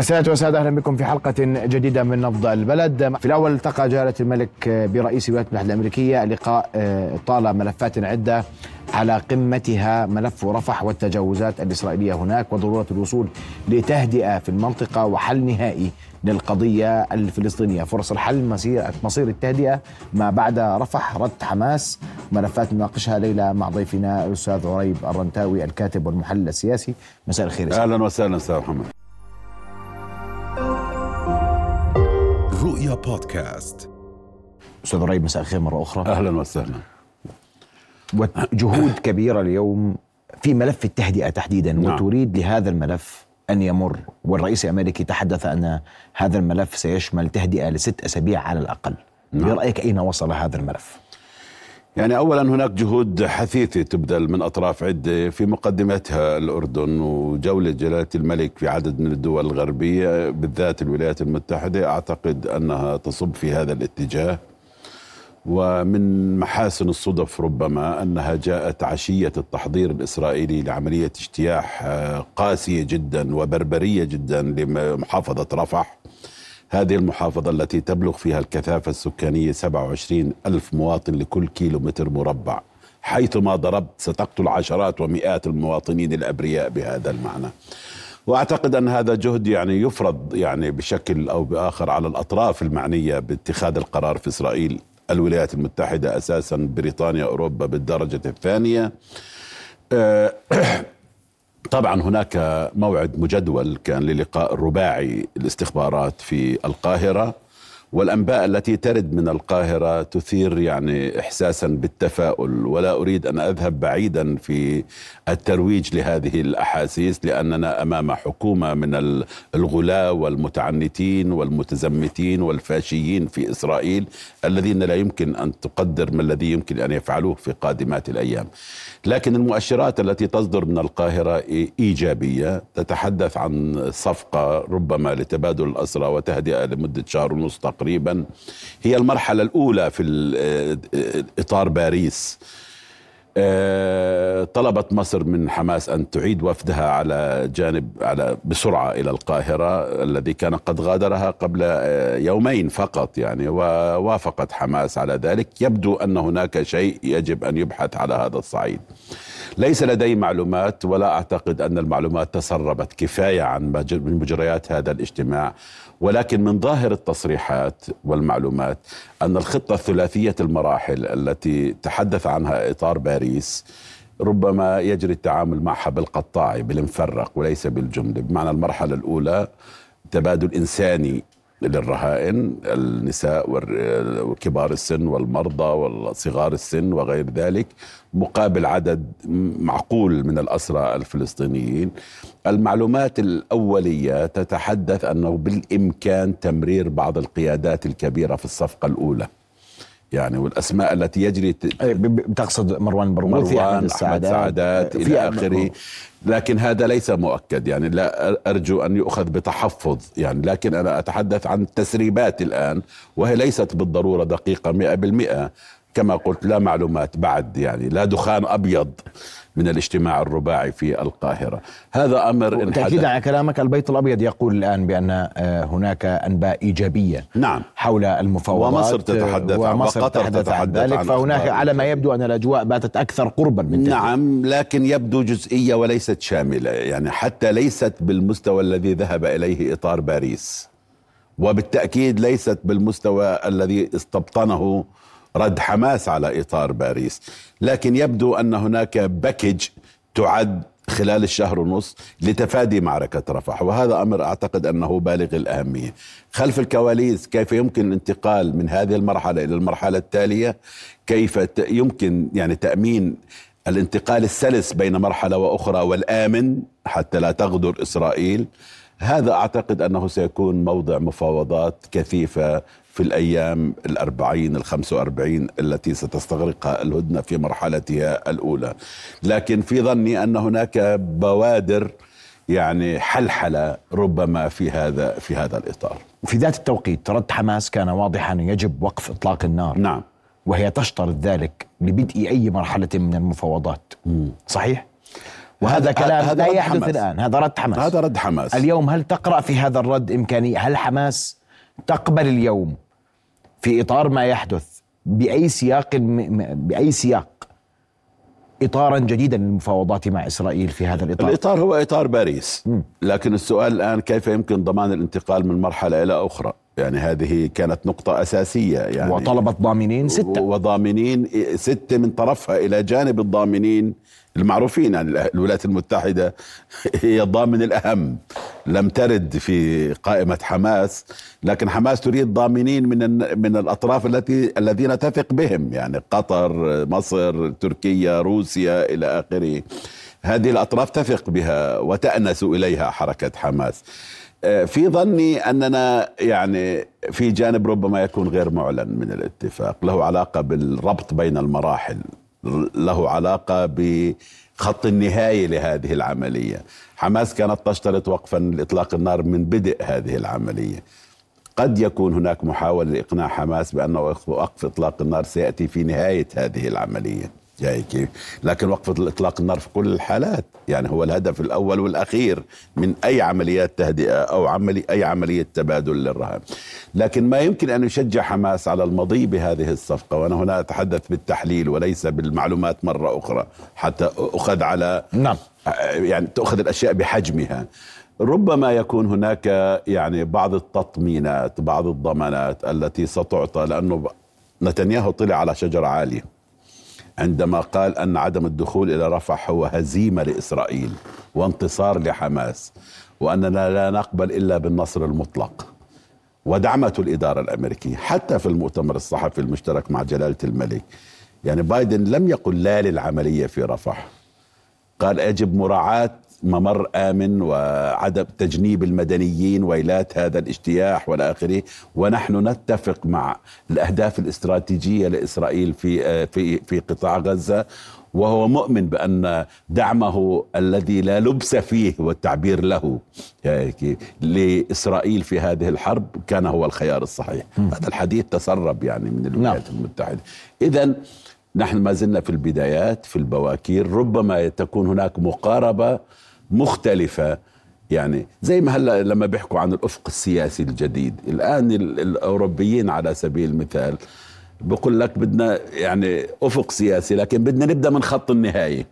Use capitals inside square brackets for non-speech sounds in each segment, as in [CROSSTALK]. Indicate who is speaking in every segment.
Speaker 1: السادة والسادة أهلا بكم في حلقة جديدة من نبض البلد. في الأول التقى جلالة الملك برئيس الولايات المتحدة الأمريكية اللقاء آه، طال ملفات عدة على قمتها ملف رفح والتجاوزات الإسرائيلية هناك وضرورة الوصول لتهدئة في المنطقة وحل نهائي للقضية الفلسطينية. فرص الحل مصير مصير التهدئة ما بعد رفح رد حماس. ملفات نناقشها ليلة مع ضيفنا الأستاذ عريب الرنتاوي الكاتب والمحلل السياسي. مساء الخير يا
Speaker 2: أهلا وسهلا أستاذ محمد.
Speaker 3: رؤيا بودكاست
Speaker 1: أستاذ عريب مساء الخير مرة أخرى
Speaker 2: أهلا وسهلا
Speaker 1: وجهود [COUGHS] كبيرة اليوم في ملف التهدئة تحديدا
Speaker 2: نعم.
Speaker 1: وتريد لهذا الملف أن يمر والرئيس الأمريكي تحدث أن هذا الملف سيشمل تهدئة لست أسابيع على الأقل
Speaker 2: نعم.
Speaker 1: برأيك أين وصل هذا الملف؟
Speaker 2: يعني اولا هناك جهود حثيثة تبذل من أطراف عدة في مقدمتها الأردن وجولة جلالة الملك في عدد من الدول الغربية بالذات الولايات المتحدة. أعتقد أنها تصب في هذا الاتجاه. ومن محاسن الصدف ربما أنها جاءت عشية التحضير الإسرائيلي لعملية اجتياح قاسية جدا وبربرية جدا لمحافظة رفح. هذه المحافظة التي تبلغ فيها الكثافة السكانية 27 ألف مواطن لكل كيلو متر مربع حيثما ضربت ستقتل عشرات ومئات المواطنين الأبرياء بهذا المعنى. وأعتقد أن هذا جهد يعني يفرض يعني بشكل أو بآخر على الأطراف المعنية باتخاذ القرار في إسرائيل. الولايات المتحدة أساسا بريطانيا أوروبا بالدرجة الثانية. آه، طبعا هناك موعد مجدول كان للقاء الرباعي الاستخبارات في القاهرة. والأنباء التي ترد من القاهرة تثير يعني احساسا بالتفاؤل ولا أريد أن أذهب بعيدا في الترويج لهذه الأحاسيس لأننا أمام حكومة من ال- الغلاة والمتعنتين والمتزمتين والفاشيين في إسرائيل الذين لا يمكن أن تقدر ما الذي يمكن أن يفعلوه في قادمات الأيام. لكن المؤشرات التي تصدر من القاهرة إيجابية تتحدث عن صفقة ربما لتبادل الأسرى وتهدئة لمدة شهر ونص تقريبا هي المرحلة الأولى في آه، إطار باريس. آه، طلبت مصر من حماس أن تعيد وفدها على جانب على بسرعة إلى القاهرة الذي كان قد غادرها قبل آه، يومين فقط يعني ووافقت حماس على ذلك. يبدو أن هناك شيء يجب أن يبحث على هذا الصعيد. ليس لدي معلومات ولا أعتقد أن المعلومات تسربت كفاية عن مجريات هذا الاجتماع. ولكن من ظاهر التصريحات والمعلومات أن الخطة الثلاثية المراحل التي تحدث عنها إطار باريس ربما يجري التعامل معها بالقطاع بالمفرق وليس بالجملة. بمعنى المرحلة الأولى تبادل إنساني للرهائن النساء وكبار السن والمرضى وصغار السن وغير ذلك. مقابل عدد معقول من الأسرى الفلسطينيين. المعلومات الأولية تتحدث أنه بالإمكان تمرير بعض القيادات الكبيرة في الصفقة الأولى. يعني والأسماء التي يجري
Speaker 1: بتقصد مروان برغوثي
Speaker 2: مروان
Speaker 1: السعدات
Speaker 2: سعدات
Speaker 1: في
Speaker 2: إلى آخره. لكن هذا ليس مؤكد يعني لا أرجو أن يؤخذ بتحفظ. يعني لكن أنا أتحدث عن التسريبات الآن وهي ليست بالضرورة دقيقة مئة بالمئة. كما قلت لا معلومات بعد يعني. لا دخان أبيض من الاجتماع الرباعي في القاهرة. هذا
Speaker 1: تأكيدا
Speaker 2: حدث.
Speaker 1: على كلامك البيت الأبيض يقول الآن بأن آه، هناك أنباء إيجابية
Speaker 2: نعم.
Speaker 1: حول المفاوضات
Speaker 2: ومصر تتحدث عن-
Speaker 1: ومصر
Speaker 2: وقطر
Speaker 1: تتحدث عن
Speaker 2: تتحدث
Speaker 1: ذلك
Speaker 2: عن
Speaker 1: فهناك على ما يبدو أن الأجواء باتت أكثر قربا من تلك.
Speaker 2: نعم لكن يبدو جزئية وليست شاملة. يعني حتى ليست بالمستوى الذي ذهب إليه إطار باريس وبالتأكيد ليست بالمستوى الذي استبطنه رد حماس على إطار باريس. لكن يبدو أن هناك باكج تعد خلال الشهر ونص لتفادي معركة رفح وهذا أمر أعتقد أنه بالغ الأهمية. خلف الكواليس كيف يمكن الانتقال من هذه المرحلة إلى المرحلة التالية؟ كيف يمكن يعني تأمين الانتقال السلس بين مرحلة وأخرى والآمن حتى لا تغدر إسرائيل؟ هذا أعتقد أنه سيكون موضع مفاوضات كثيفة في الأيام الأربعين الخمس وأربعين التي ستستغرقها الهدنة في مرحلتها الأولى. لكن في ظني أن هناك بوادر يعني حلحلة ربما في هذا في هذا الإطار.
Speaker 1: في ذات التوقيت رد حماس كان واضحا يجب وقف إطلاق النار.
Speaker 2: نعم.
Speaker 1: وهي تشترط ذلك لبدء أي مرحلة من المفاوضات. صحيح؟ وهذا كلام
Speaker 2: هذا
Speaker 1: لا يحدث
Speaker 2: حماس.
Speaker 1: الآن. هذا رد حماس.
Speaker 2: هذا رد حماس.
Speaker 1: اليوم هل تقرأ في هذا الرد إمكانية؟ هل حماس تقبل اليوم في إطار ما يحدث بأي سياق بأي سياق إطارا جديدا للمفاوضات مع إسرائيل في هذا الإطار.
Speaker 2: الإطار هو إطار باريس. لكن السؤال الآن كيف يمكن ضمان الانتقال من مرحلة إلى أخرى؟ يعني هذه كانت نقطة أساسية يعني
Speaker 1: وطلبت ضامنين ستة.
Speaker 2: وضامنين ستة من طرفها إلى جانب الضامنين المعروفين. يعني الولايات المتحدة هي الضامن الأهم. لم ترد في قائمة حماس لكن حماس تريد ضامنين من من الأطراف التي الذين تثق بهم يعني قطر مصر تركيا روسيا إلى آخره. هذه الأطراف تثق بها وتأنس إليها حركة حماس. آه، في ظني أننا يعني في جانب ربما يكون غير معلن من الاتفاق له علاقة بالربط بين المراحل له علاقة بخط النهايه لهذه العملية. حماس كانت تشترط وقفا لإطلاق النار من بدء هذه العملية. قد يكون هناك محاولة لإقناع حماس بأن وقف إطلاق النار سيأتي في نهاية هذه العملية. جاي كيف. لكن وقف إطلاق النار في كل الحالات. يعني هو الهدف الأول والأخير من أي عمليات تهدئة أو عملي أي عملية تبادل للرهان. لكن ما يمكن أن يشجع حماس على المضي بهذه الصفقة وأنا هنا أتحدث بالتحليل وليس بالمعلومات مرة أخرى حتى أخذ على
Speaker 1: نعم.
Speaker 2: يعني تأخذ الأشياء بحجمها. ربما يكون هناك يعني بعض التطمينات بعض الضمانات التي ستعطى لأنه نتنياهو طلع على شجرة عالية. عندما قال أن عدم الدخول إلى رفح هو هزيمة لإسرائيل وانتصار لحماس وأننا لا نقبل إلا بالنصر المطلق ودعمته الإدارة الأمريكية حتى في المؤتمر الصحفي المشترك مع جلالة الملك. يعني بايدن لم يقل لا للعملية في رفح. قال يجب مراعاة ممر آمن وعدم تجنيب المدنيين ويلات هذا الاجتياح والى آخره ونحن نتفق مع الأهداف الاستراتيجية لإسرائيل في في في قطاع غزة وهو مؤمن بأن دعمه الذي لا لبس فيه والتعبير له يعني لإسرائيل في هذه الحرب كان هو الخيار الصحيح. هذا الحديث تسرب يعني من الولايات المتحدة. إذا نحن ما زلنا في البدايات في البواكير ربما تكون هناك مقاربة مختلفة. يعني زي ما هلا لما بيحكوا عن الأفق السياسي الجديد الآن ال- الأوروبيين على سبيل المثال بقول لك بدنا يعني أفق سياسي لكن بدنا نبدأ من خط النهايه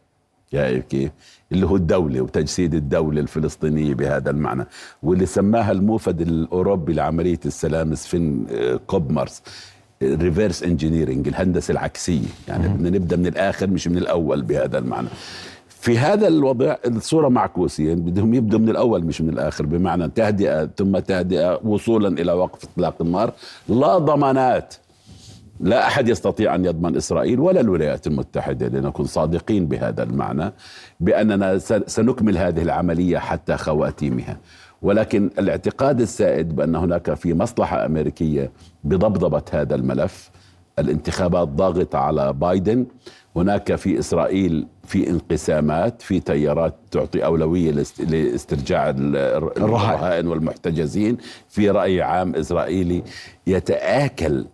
Speaker 2: شايف كيف؟ اللي هو الدولة وتجسيد الدولة الفلسطينية بهذا المعنى. واللي سماها الموفد الأوروبي لعملية السلام سفين هو بمارس reverse engineering الهندسة العكسية. يعني بدنا نبدأ من الآخر مش من الأول بهذا المعنى. في هذا الوضع الصورة معكوسة يعني بدهم يبدوا من الأول مش من الآخر بمعنى تهدئة ثم تهدئة وصولا إلى وقف إطلاق النار. لا ضمانات. لا أحد يستطيع أن يضمن إسرائيل ولا الولايات المتحدة لنكون صادقين بهذا المعنى بأننا سنكمل هذه العملية حتى خواتيمها. ولكن الاعتقاد السائد بأن هناك في مصلحة أمريكية بضبضبة هذا الملف الانتخابات ضاغطة على بايدن. هناك في إسرائيل في انقسامات في تيارات تعطي أولوية لاست- لاسترجاع ال-
Speaker 1: الرهائن.
Speaker 2: والمحتجزين. في رأي عام إسرائيلي يتآكل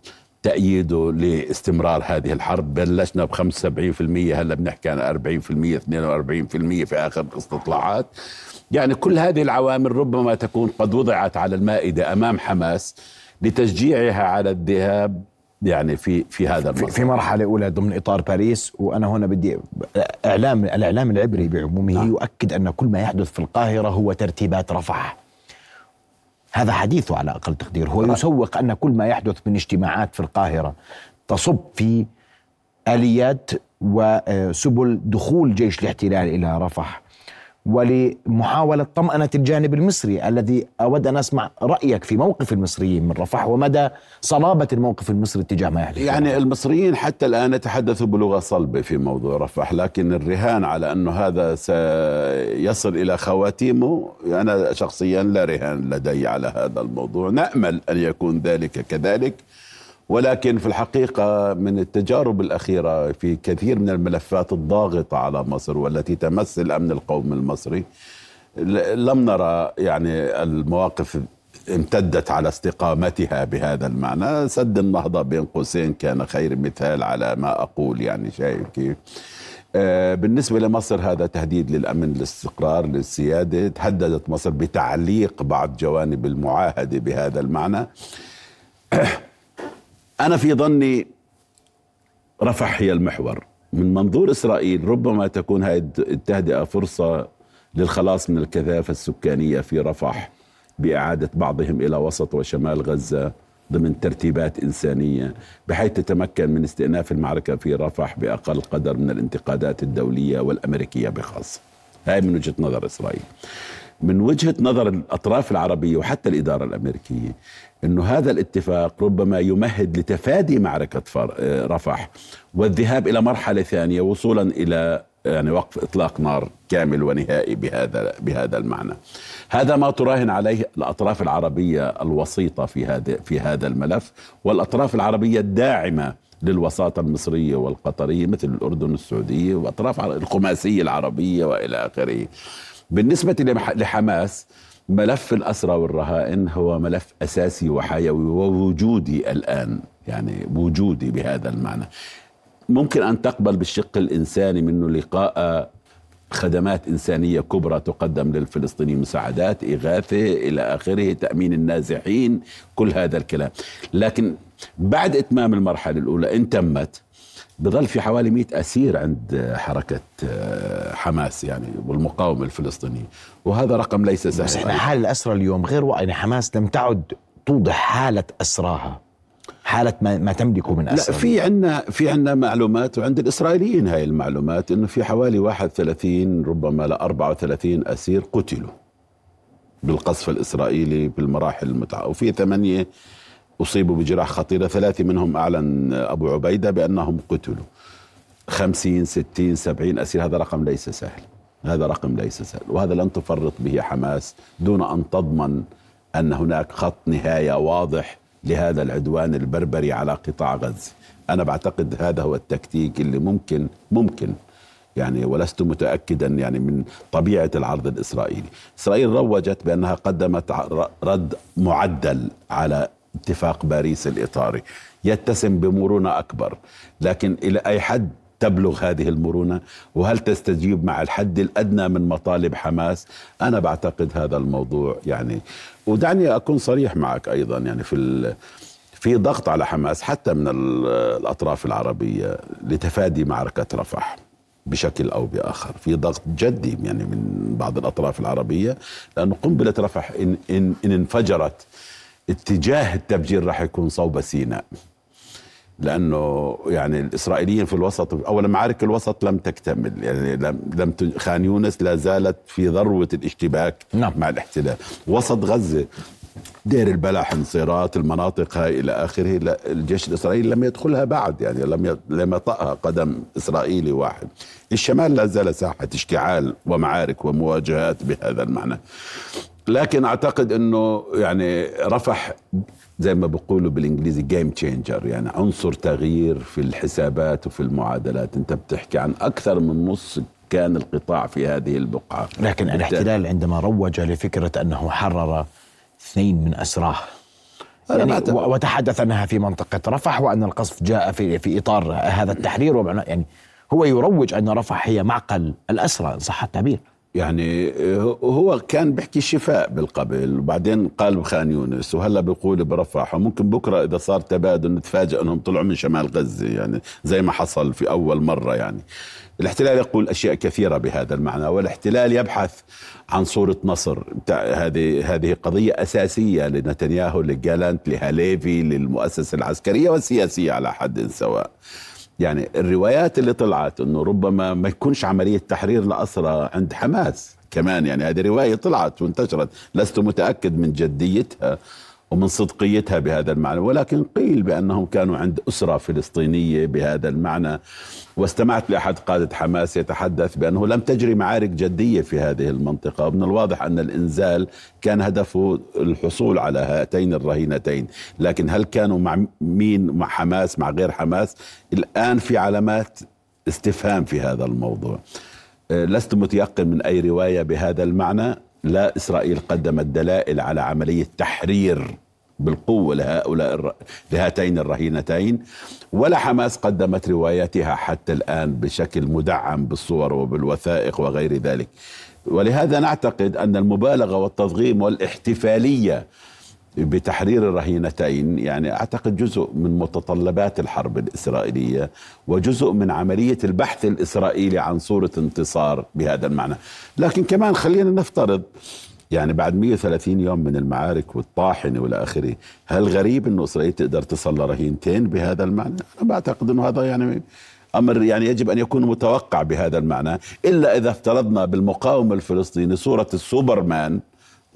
Speaker 2: تأييده لاستمرار هذه الحرب. بلشنا ب 75% هلا بنحكي عن 40% 42% في آخر الاستطلاعات يعني كل هذه العوامل ربما تكون قد وضعت على المائدة أمام حماس لتشجيعها على الذهاب يعني في في هذا المسار
Speaker 1: في مرحلة أولى ضمن إطار باريس وأنا هنا بدي إعلام الإعلام العبري بعمومه
Speaker 2: نعم.
Speaker 1: يؤكد أن كل ما يحدث في القاهرة هو ترتيبات رفح هذا حديثه على أقل تقدير. هو يسوق أن كل ما يحدث من اجتماعات في القاهرة تصب في آليات وسبل دخول جيش الاحتلال إلى رفح. ولمحاولة طمأنة الجانب المصري الذي أود أن أسمع رأيك في موقف المصريين من رفح ومدى صلابة الموقف المصري تجاه ما يحدث.
Speaker 2: يعني المصريين حتى الآن يتحدثوا بلغة صلبة في موضوع رفح لكن الرهان على أنه هذا سيصل إلى خواتيمه أنا شخصيا لا رهان لدي على هذا الموضوع. نأمل أن يكون ذلك كذلك. ولكن في الحقيقة من التجارب الأخيرة في كثير من الملفات الضاغطة على مصر والتي تمس الأمن القومي المصري لم نرى يعني المواقف امتدت على استقامتها بهذا المعنى. سد النهضة بين قوسين كان خير مثال على ما أقول يعني شايف كيف. آه، بالنسبة لمصر هذا تهديد للأمن الاستقرار للسيادة. تهددت مصر بتعليق بعض جوانب المعاهدة بهذا المعنى. [CLEARS THROAT] أنا في ظني رفح هي المحور. من منظور إسرائيل ربما تكون هذه التهدئة فرصة للخلاص من الكثافة السكانية في رفح بإعادة بعضهم إلى وسط وشمال غزة ضمن ترتيبات إنسانية بحيث تتمكن من استئناف المعركة في رفح بأقل قدر من الانتقادات الدولية والأمريكية بخاصة. هاي من وجهة نظر إسرائيل. من وجهة نظر الأطراف العربية وحتى الإدارة الأمريكية أنه هذا الاتفاق ربما يمهد لتفادي معركة رفح والذهاب إلى مرحلة ثانية وصولا إلى يعني وقف إطلاق نار كامل ونهائي بهذا بهذا المعنى. هذا ما تراهن عليه الأطراف العربية الوسيطة في هذا في هذا الملف والأطراف العربية الداعمة للوساطة المصرية والقطرية مثل الأردن والسعوديه وأطراف الخماسية العربية وإلى آخره. بالنسبة لحماس ملف الأسرى والرهائن هو ملف أساسي وحيوي ووجودي الآن يعني وجودي بهذا المعنى. ممكن أن تقبل بالشق الإنساني منه لقاء خدمات إنسانية كبرى تقدم للفلسطينيين مساعدات إغاثة إلى آخره تأمين النازحين كل هذا الكلام. لكن بعد إتمام المرحلة الأولى إن تمت بظل في حوالي 100 أسير عند حركة آه، حماس يعني والمقاومة الفلسطينية. وهذا رقم ليس سهل.
Speaker 1: بس إحنا حال الاسرى اليوم غير يعني حماس لم تعد توضح حالة أسراها حالة ما, ما تملكه من
Speaker 2: اسرى لا في عندنا في عندنا معلومات وعند الإسرائيليين هاي المعلومات إنه في حوالي 31 ربما ل 34 أسير قتلوا بالقصف الإسرائيلي بالمراحل المتعة وفي ثمانية أصيبوا بجراح خطيرة. ثلاثة منهم أعلن أبو عبيدة بأنهم قتلوا. 50 60 70 أسير. هذا رقم ليس سهل. هذا رقم ليس سهل. وهذا لن تفرط به حماس دون أن تضمن أن هناك خط نهاية واضح لهذا العدوان البربري على قطاع غزة. أنا بعتقد هذا هو التكتيك اللي ممكن ممكن. يعني ولست متاكدا يعني من طبيعة العرض الإسرائيلي. إسرائيل روجت بأنها قدمت رد معدل على اتفاق باريس الإطاري. يتسم بمرونة أكبر. لكن إلى أي حد تبلغ هذه المرونة؟ وهل تستجيب مع الحد الأدنى من مطالب حماس؟ أنا بعتقد هذا الموضوع يعني ودعني أكون صريح معك أيضا يعني في في ضغط على حماس حتى من الأطراف العربية لتفادي معركة رفح بشكل أو بآخر. في ضغط جدي يعني من بعض الأطراف العربية لأنه قنبلة رفح ان ان, إن انفجرت اتجاه التفجير راح يكون صوب سيناء. لأنه يعني الإسرائيليين في الوسط اولا معارك الوسط لم تكتمل يعني لم لم خان يونس لا زالت في ذروة الاشتباك نعم. مع الاحتلال. وسط غزة دير البلح النصيرات المناطق هاي إلى آخره الجيش الإسرائيلي لم يدخلها بعد يعني لم لم يطأها قدم إسرائيلي واحد. الشمال لا زال ساحة اشتعال ومعارك ومواجهات بهذا المعنى. لكن أعتقد إنه يعني رفح زي ما بيقولوا بالإنجليزي game changer يعني عنصر تغيير في الحسابات وفي المعادلات. أنت بتحكي عن أكثر من نص سكان القطاع في هذه البقعة.
Speaker 1: لكن الاحتلال عندما روج لفكرة أنه حرر اثنين من أسراه. يعني وتحدث انها في منطقة رفح وأن القصف جاء في في إطار هذا التحرير. يعني هو يروج أن رفح هي معقل الأسرى إن صح التعبير.
Speaker 2: يعني هو كان بيحكي شفاء بالقبل وبعدين قال بخان يونس وهلا بيقول برفح وممكن بكرة إذا صار تبادل نتفاجئ إنهم طلعوا من شمال غزة يعني زي ما حصل في أول مرة يعني. الاحتلال يقول أشياء كثيرة بهذا المعنى والاحتلال يبحث عن صورة نصر. هذه هذه قضية أساسية لنتنياهو لجالانت لهاليفي للمؤسسة العسكرية والسياسية على حد سواء. يعني الروايات اللي طلعت إنه ربما ما يكونش عملية تحرير لاسرى عند حماس كمان يعني هذه رواية طلعت وانتشرت لست متأكد من جديتها. ومن صدقيتها بهذا المعنى ولكن قيل بأنهم كانوا عند أسرة فلسطينية بهذا المعنى. واستمعت لأحد قادة حماس يتحدث بأنه لم تجري معارك جدية في هذه المنطقة ومن الواضح أن الإنزال كان هدفه الحصول على هاتين الرهينتين. لكن هل كانوا مع مين؟ مع حماس؟ مع غير حماس؟ الآن في علامات استفهام في هذا الموضوع. أه، لست متيقن من أي رواية بهذا المعنى. لا إسرائيل قدمت دلائل على عملية تحرير بالقوة لهؤلاء لهاتين الرهينتين ولا حماس قدمت روايتها حتى الآن بشكل مدعم بالصور وبالوثائق وغير ذلك. ولهذا نعتقد أن المبالغة والتضغيم والاحتفالية بتحرير الرهينتين يعني أعتقد جزء من متطلبات الحرب الإسرائيلية وجزء من عملية البحث الإسرائيلي عن صورة انتصار بهذا المعنى، لكن كمان خلينا نفترض يعني بعد 130 يوم من المعارك والطاحنه والى آخره، هل غريب إنه إسرائيل تقدر تصل لرهينتين بهذا المعنى؟ أنا بعتقد إنه هذا يعني أمر يعني يجب أن يكون متوقع بهذا المعنى، إلا إذا افترضنا بالمقاومة الفلسطيني صورة السوبرمان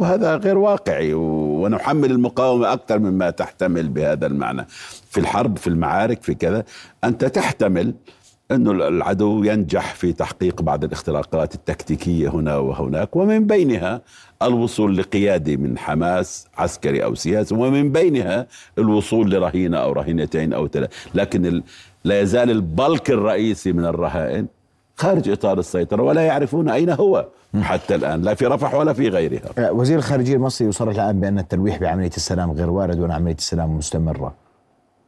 Speaker 2: وهذا غير واقعي ونحمل المقاومة أكثر مما تحتمل بهذا المعنى. في الحرب في المعارك في كذا أنت تحتمل أنه العدو ينجح في تحقيق بعض الاختراقات التكتيكية هنا وهناك ومن بينها الوصول لقيادة من حماس عسكري أو سياسي ومن بينها الوصول لرهينة أو رهينتين أو ثلاث لكن لا يزال البلك الرئيسي من الرهائن خارج إطار السيطرة ولا يعرفون أين هو حتى الآن لا في رفح ولا في غيرها.
Speaker 1: أه، وزير الخارجية المصري يصرح الآن بأن التلويح بعملية السلام غير وارد وان عمليه السلام مستمرة.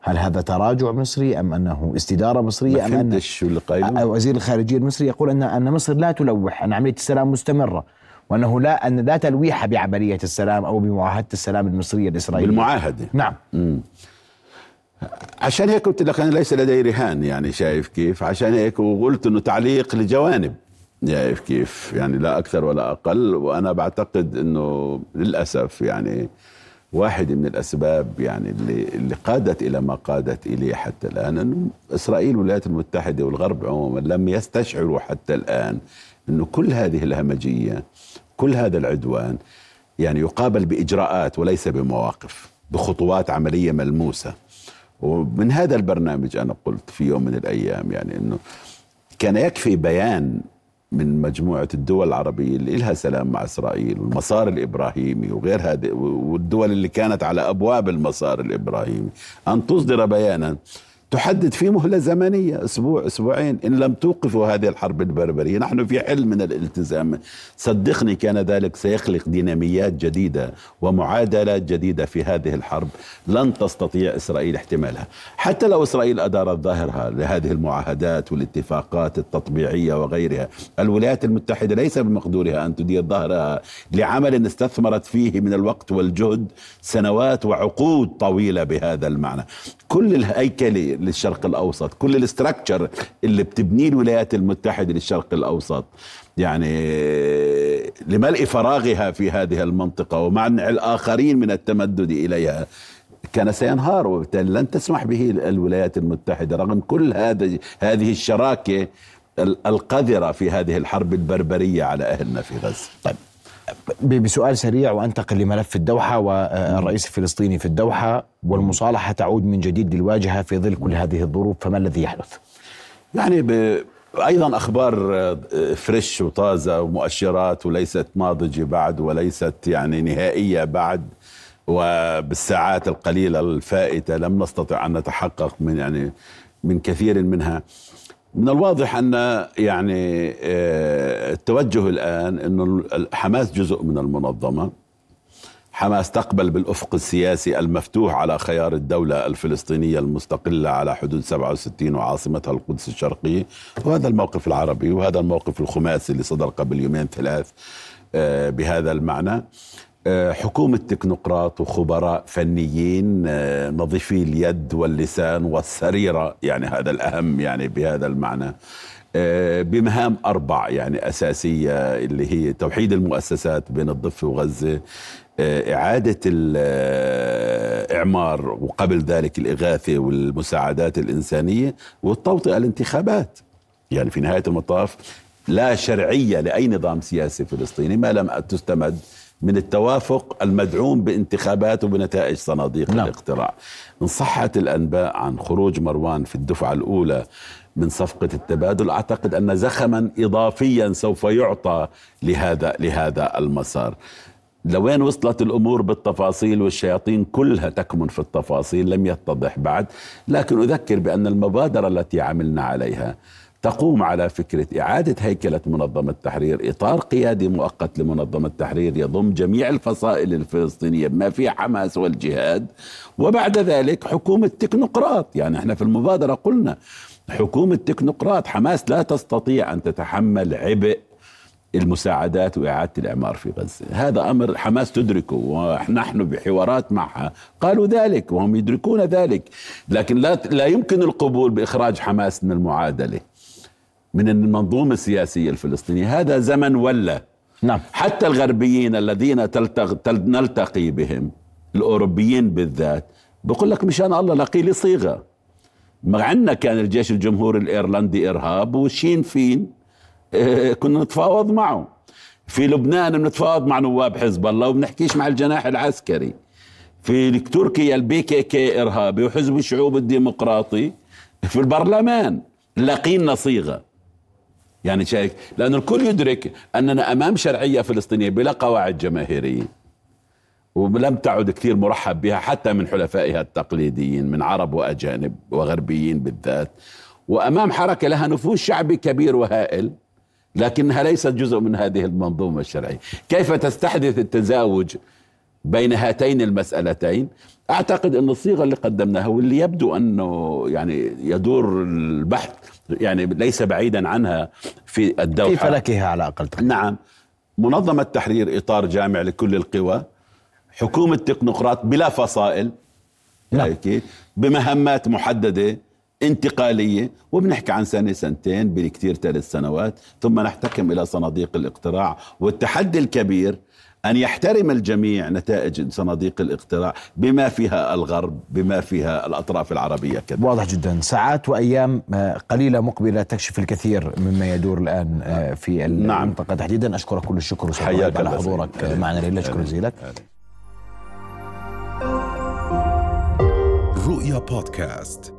Speaker 1: هل هذا تراجع مصري أم أنه استدارة مصرية أم
Speaker 2: أن شو اللي
Speaker 1: قايله؟ أه، وزير الخارجية المصري يقول ان أن مصر لا تلوح أن عملية السلام مستمرة وأنه لا أن لا تلويح بعملية السلام أو بمعاهدة السلام المصرية الإسرائيلية.
Speaker 2: بالمعاهدة
Speaker 1: نعم. مم.
Speaker 2: عشان هيك قلت لك أنا ليس لدي رهان يعني شايف كيف؟ عشان هيك وقلت إنه تعليق لجوانب شايف كيف؟ يعني لا أكثر ولا أقل وأنا بعتقد إنه للأسف يعني واحد من الأسباب يعني اللي اللي قادت إلى ما قادت إليه حتى الآن إنه إسرائيل والولايات المتحدة والغرب عموما لم يستشعروا حتى الآن إنه كل هذه الهمجية كل هذا العدوان يعني يقابل بإجراءات وليس بمواقف بخطوات عملية ملموسة. ومن هذا البرنامج أنا قلت في يوم من الأيام يعني إنه كان يكفي بيان من مجموعة الدول العربية اللي لها سلام مع إسرائيل والمسار الإبراهيمي وغير هذه والدول اللي كانت على أبواب المسار الإبراهيمي أن تصدر بيانا تحدد فيه مهلة زمنية. أسبوع أسبوعين. إن لم توقفوا هذه الحرب البربرية نحن في حل من الالتزام. صدقني كان ذلك سيخلق ديناميات جديدة ومعادلات جديدة في هذه الحرب. لن تستطيع إسرائيل احتمالها. حتى لو إسرائيل أدارت ظاهرها لهذه المعاهدات والاتفاقات التطبيعية وغيرها الولايات المتحدة ليس بمقدورها أن تدير ظهرها لعمل استثمرت فيه من الوقت والجهد سنوات وعقود طويلة بهذا المعنى. كل الهيكلة للشرق الأوسط. كل الاستراكشر اللي بتبنيه الولايات المتحدة للشرق الأوسط. يعني لملء فراغها في هذه المنطقة ومنع الآخرين من التمدد إليها. كان سينهار وبالتالي لن تسمح به الولايات المتحدة رغم كل هذا هذه الشراكة القذرة في هذه الحرب البربرية على أهلنا في غزة.
Speaker 1: طيب. بسؤال سريع وأنتقل لملف الدوحة والرئيس الفلسطيني في الدوحة والمصالحة تعود من جديد للواجهه في ظل كل هذه الظروف فما الذي يحدث؟
Speaker 2: يعني ب... أيضا أخبار آه، فريش وطازة ومؤشرات وليست ناضجه بعد وليست يعني نهائية بعد وبالساعات القليلة الفائتة لم نستطع أن نتحقق من يعني من كثير منها من الواضح أن يعني آه، التوجه الآن إنه حماس جزء من المنظمة. حماس تقبل بالأفق السياسي المفتوح على خيار الدولة الفلسطينية المستقلة على حدود 67 وعاصمتها القدس الشرقيه وهذا الموقف العربي وهذا الموقف الخماسي اللي صدر قبل يومين ثلاث آه، بهذا المعنى. حكومة تكنوقراط وخبراء فنيين آه، نظيفي اليد واللسان والسريرة يعني هذا الأهم يعني بهذا المعنى. آه، بمهام أربع يعني أساسية اللي هي توحيد المؤسسات بين الضفة وغزة إعادة الإعمار وقبل ذلك الإغاثة والمساعدات الإنسانية والتوطئة الانتخابات. يعني في نهاية المطاف لا شرعية لأي نظام سياسي فلسطيني ما لم تستمد من التوافق المدعوم بانتخابات وبنتائج صناديق نعم. الاقتراع إن صحت الأنباء عن خروج مروان في الدفعة الأولى من صفقة التبادل أعتقد أن زخما إضافيا سوف يعطى لهذا لهذا المسار لوين وصلت الأمور بالتفاصيل والشياطين كلها تكمن في التفاصيل لم يتضح بعد لكن أذكر بأن المبادرة التي عملنا عليها تقوم على فكرة إعادة هيكلة منظمة التحرير. إطار قيادي مؤقت لمنظمة التحرير يضم جميع الفصائل الفلسطينية بما فيها حماس والجهاد. وبعد ذلك حكومة تكنوقراط. يعني إحنا في المبادرة قلنا حكومة تكنوقراط حماس لا تستطيع أن تتحمل عبء المساعدات وإعادة الإعمار في غزة. هذا أمر حماس تدركه ونحن بحوارات معها. قالوا ذلك وهم يدركون ذلك. لكن لا, لا يمكن القبول بإخراج حماس من المعادلة. من المنظومة السياسية الفلسطينية. هذا زمن ولا.
Speaker 1: نعم.
Speaker 2: حتى الغربيين الذين تلتق... تل... نلتقي بهم الأوروبيين بالذات بقول لك مشان الله لقي لي صيغة. مع عندنا كان الجيش الجمهوري الإيرلندي إرهاب وشين فين إيه، كنا نتفاوض معه. في لبنان بنتفاوض مع نواب حزب الله وبنحكيش مع الجناح العسكري. في تركيا ال PKK إرهابي وحزب الشعوب الديمقراطي في البرلمان. لاقينا صيغة. يعني شايف لأن الكل يدرك أننا أمام شرعية فلسطينية بلا قواعد جماهيرية. ولم تعد كثير مرحب بها حتى من حلفائها التقليديين من عرب وأجانب وغربيين بالذات. وأمام حركة لها نفوذ شعبي كبير وهائل لكنها ليست جزء من هذه المنظومة الشرعية. كيف تستحدث التزاوج بين هاتين المسألتين؟ أعتقد أن الصيغة اللي قدمناها واللي يبدو أنه يعني يدور البحث يعني ليس بعيدا عنها في الدوحة.
Speaker 1: في فلكها على أقل
Speaker 2: تقدير. نعم. منظمة تحرير إطار جامع لكل القوى حكومة تكنوقراط بلا فصائل نعم. بمهمات محددة انتقالية وبنحكي عن سنة سنتين بكثير ثلاث سنوات ثم نحتكم إلى صناديق الاقتراع والتحدي الكبير أن يحترم الجميع نتائج صناديق الاقتراع بما فيها الغرب بما فيها الأطراف العربية
Speaker 1: كذا واضح جدا. ساعات وأيام آه، قليلة مقبلة تكشف الكثير مما يدور الآن آه، في نعم. المنطقة. تحديدا أشكرك كل الشكر
Speaker 2: حياك
Speaker 1: على حضورك معنا ليلة شكرا جزيلا. رؤيا بودكاست.